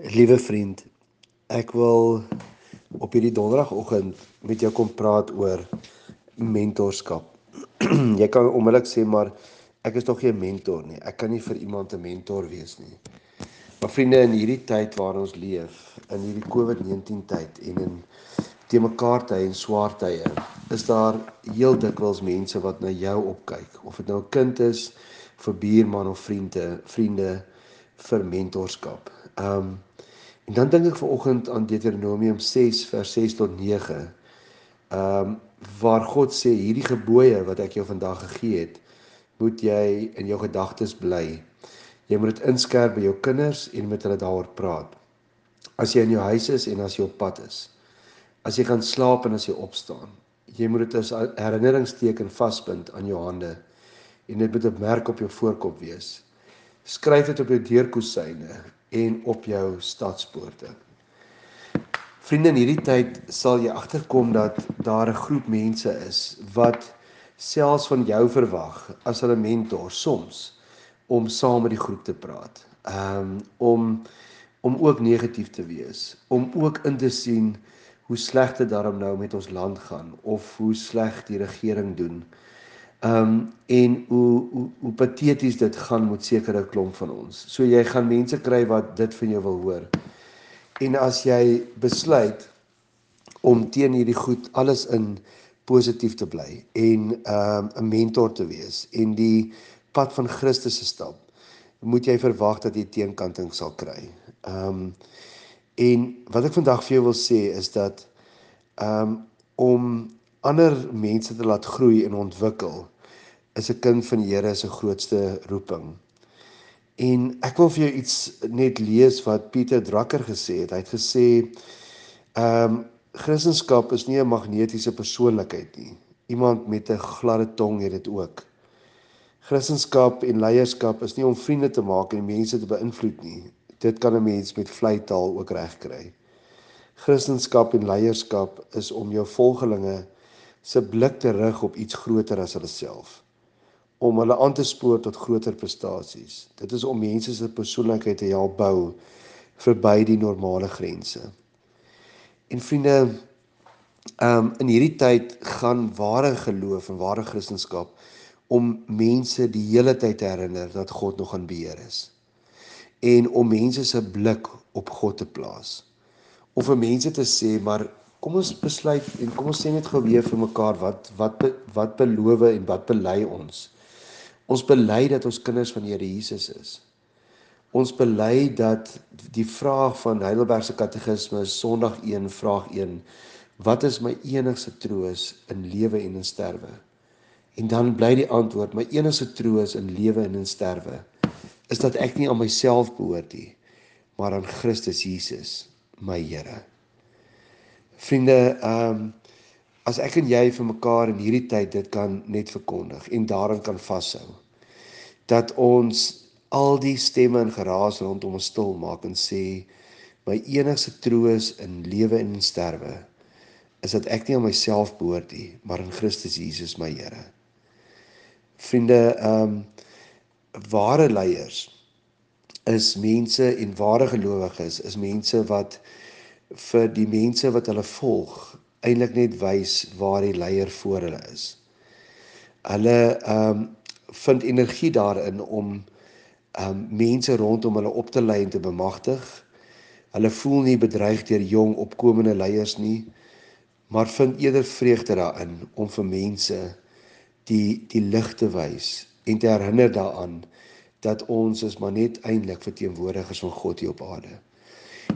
Liewe vriend, ek wil op hierdie donderdagoggend met jou kom praat oor mentorskap. jy kan onmiddellik sê maar ek is tog geen mentor nie. Ek kan nie vir iemand 'n mentor wees nie. Maar vriende, in hierdie tyd waarin ons leef, in hierdie COVID-19 tyd en in te mekaar tye en swaar tye, is daar heel dikwels mense wat na jou opkyk, of dit nou 'n kind is, vir buurman of vriende, vriende vir mentorskap. Ehm um, En dan dink ek vanoggend aan Deuteronomium 6 vers 6 tot 9. Ehm um, waar God sê hierdie gebooie wat ek jou vandag gegee het, moet jy in jou gedagtes bly. Jy moet dit inskerp by jou kinders en met hulle daaroor praat. As jy in jou huis is en as jy op pad is. As jy gaan slaap en as jy opstaan. Jy moet dit as herinneringsteken vasbind aan jou hande en dit moet 'n merk op jou voorkop wees. Skryf dit op jou deurkusyne en op jou stadspoorte. Vriende, in hierdie tyd sal jy agterkom dat daar 'n groep mense is wat selfs van jou verwag as hulle mentor soms om saam met die groep te praat. Um om om ook negatief te wees, om ook in te sien hoe sleg dit daarom nou met ons land gaan of hoe sleg die regering doen. Um en hoe hoe hoe pateties dit gaan met sekere klomp van ons. So jy gaan mense kry wat dit van jou wil hoor. En as jy besluit om teen hierdie goed alles in positief te bly en um 'n mentor te wees en die pad van Christus te stap, moet jy verwag dat jy teenkanting sal kry. Um en wat ek vandag vir jou wil sê is dat um om ander mense te laat groei en ontwikkel is 'n kind van die Here se grootste roeping. En ek wil vir jou iets net lees wat Pieter Drucker gesê het. Hy het gesê ehm um, Christendom is nie 'n magnetiese persoonlikheid nie. Iemand met 'n gladde tong het dit ook. Christendom en leierskap is nie om vriende te maak en mense te beïnvloed nie. Dit kan 'n mens met vleitaal ook regkry. Christendom en leierskap is om jou volgelinge se blik te rig op iets groter as hulle self om hulle aan te spoor tot groter prestasies. Dit is om mense se persoonlikheid te help bou verby die normale grense. En vriende, ehm um, in hierdie tyd gaan ware geloof en ware kristendom om mense die hele tyd te herinner dat God nog aan beheer is. En om mense se blik op God te plaas. Om vir mense te sê, maar kom ons besluit en kom ons sê net gou weer vir mekaar wat wat wat beloof en wat bely ons. Ons bely dat ons kinders van Here Jesus is. Ons bely dat die vraag van Heidelberg se Katekismes Sondag 1 vraag 1 wat is my enigste troos in lewe en in sterwe? En dan bly die antwoord my enigste troos in lewe en in sterwe is dat ek nie aan myself behoort nie maar aan Christus Jesus my Here. Vriende, ehm um, as ek en jy vir mekaar in hierdie tyd dit kan net verkondig en daarin kan vashou dat ons al die stemme en geraas rondom ons stil maak en sê my enigste troos in lewe en in sterwe is dat ek nie aan myself behoort nie maar in Christus Jesus my Here. Vriende, ehm um, ware leiers is mense en ware gelowiges is mense wat vir die mense wat hulle volg eintlik net wys waar die leier voor hulle is. Hulle ehm um, vind energie daarin om ehm um, mense rondom hulle op te lei en te bemagtig. Hulle voel nie bedreig deur jong opkomende leiers nie, maar vind eerder vreugde daarin om vir mense die die lig te wys en te herinner daaraan dat ons is maar net eintlik verteenwoordigers van God hier op aarde.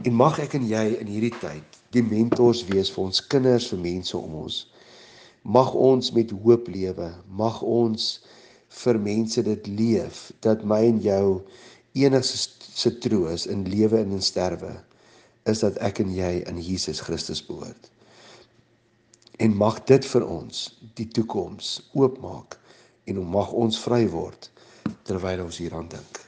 En mag ek en jy in hierdie tyd die mentors wees vir ons kinders, vir mense om ons. Mag ons met hoop lewe. Mag ons vir mense dit leef dat my en jou enigste troos in lewe en in sterwe is dat ek en jy aan Jesus Christus behoort. En mag dit vir ons die toekoms oopmaak en mag ons vry word terwyl ons hieraan dink.